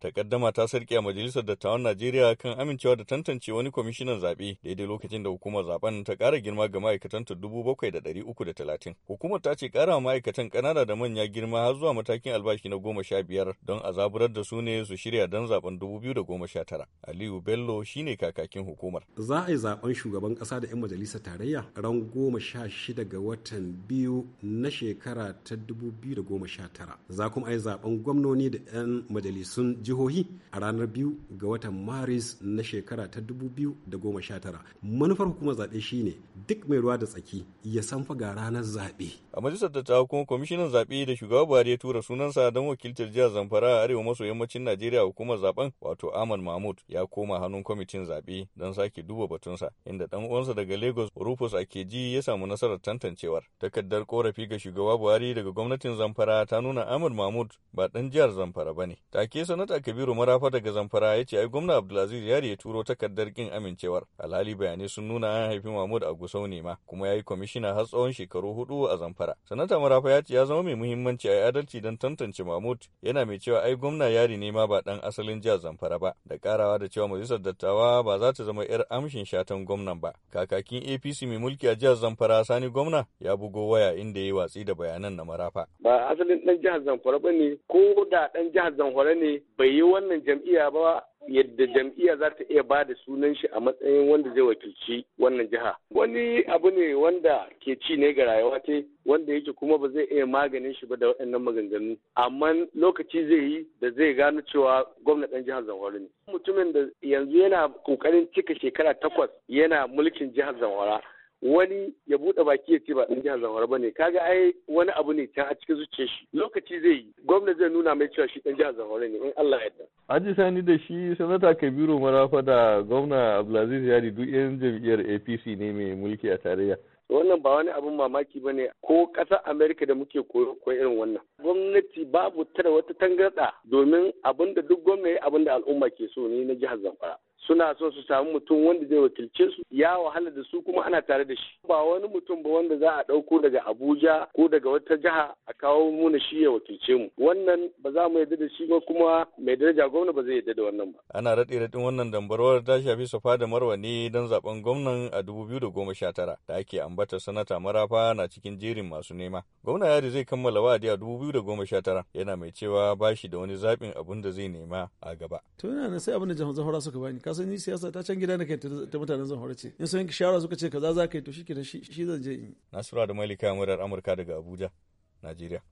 Takaddama ta sarki a Majalisar Dattawan Najeriya kan amincewa da tantance wani kwamishinan zaɓe daidai lokacin da hukumar zaɓen ta ƙara girma ga ma'aikatan ta dubu bakwai da ɗari uku da talatin. Hukumar ta ce ƙara ma'aikatan ƙanana da manya girma har zuwa matakin albashi na goma sha biyar don a zaburar da su ne su shirya don zaɓen dubu biyu da goma sha tara. Aliyu Bello shine kakakin hukumar. Za a yi zaɓen shugaban ƙasa da 'yan majalisar tarayya ran goma sha shida ga watan biyu na shekara ta dubu biyu da goma sha tara. Za kuma a yi zaɓen gwamnoni da 'yan majalisun jihohi a ranar biyu ga watan maris na shekara ta dubu biyu da goma sha tara. Manufar hukumar zaɓe shine duk mai ruwa da tsaki ya san ga ranar zaɓe. A majalisar dattawa kuma kwamishinan zaɓe da shugaba buhari ya tura sunansa don wakiltar jihar zamfara a arewa maso yammacin najeriya hukumar zaɓen wato ahmad mahmud ya koma hannun kwamitin zaɓe don sake duba batunsa inda dan uwansa daga lagos rufus akeji ya samu nasarar tantancewar. Takardar korafi ga shugaba buhari daga gwamnatin zamfara ta nuna ahmad mahmud ba dan jihar zamfara ba ne. Take sanata kabiru marafa daga zamfara ya ce ai gwamna abdulaziz yari ya turo takardar kin amincewar. Alhali bayanai sun nuna an haifi mahmud a gusau ne ma kuma ya yi kwamishina har tsawon shekaru huɗu a zamfara. Sanata marafa ya ce ya zama mai muhimmanci a adalci don tantance mahmud. Yana mai cewa ai gwamna yari ne ma ba dan asalin jihar zamfara ba. Da karawa da cewa majalisar dattawa ba za ta zama yar amshin shatan gwamnan ba. Kakakin apc mai mulki a jihar zamfara sani gwamna ya bugo waya inda ya yi watsi da bayanan na marafa. Ba asalin dan jihar zamfara ba ne ko da dan jihar zamfara ne bai yi wannan jam'iyya ba yadda jam'iyya za ta iya ba da sunan shi a matsayin wanda zai wakilci wannan jiha. Wani abu ne wanda ke ci ne ga rayuwa ta wanda yake kuma ba zai iya maganin shi ba da waɗannan maganganu. Amma lokaci zai yi da zai gano cewa gwamna ɗan jihar zamfara ne. Mutumin da yanzu yana ƙoƙarin cika shekara takwas yana mulkin jihar zamfara wani ya buɗe baki ya ce ba ɗan jihar zamfara ba ne. Kaga ai wani abu ne can a cikin zuciyar shi. Lokaci zai yi gwamna zai nuna mai cewa shi ɗan jihar zamfara ne in Allah ya yarda. Aji Sani da shi sanata Kabiru Marafa da gwamna Abdulaziz Yari duk yan jam'iyyar APC ne mai mulki a tarayya. wannan ba wani abin mamaki ba ne. Ko ƙasar amerika da muke koyo ko irin wannan. Gwamnati babu tara wata tangarɗa domin abin da duk gwamna ya abin da al'umma ke so ne na jihar zamfara. Suna so su samu mutum wanda zai wakilce su ya wahala da su kuma ana tare da shi. Ba wani mutum ba wanda za a ɗauko daga abuja ko daga wata jiha a kawo muna shi ya wakilce mu. Wannan ba za mu yarda da shi ba kuma mai daraja gwamna ba zai yarda da wannan ba. Ana raɗe raɗin wannan dambarwar ta shafi safa da marwa ne don zaɓen gwamnan a dubu biyu da goma sha tara da ake ambata sanata marafa na cikin jerin masu nema. Gwamna yari zai kammala wa'adi a dubu biyu da goma sha tara yana mai cewa ba shi da wani zaɓin abin da zai nema a gaba. to yana sai abin da jama'a suka bani. Ka san ni siyasa ta can gida na kai ta mutanen zan ce in sun yanke shawara suka ce kaza za ka yi to shi shi zan je in yi. Nasiru da Malika murar Amurka daga Abuja, Najeriya.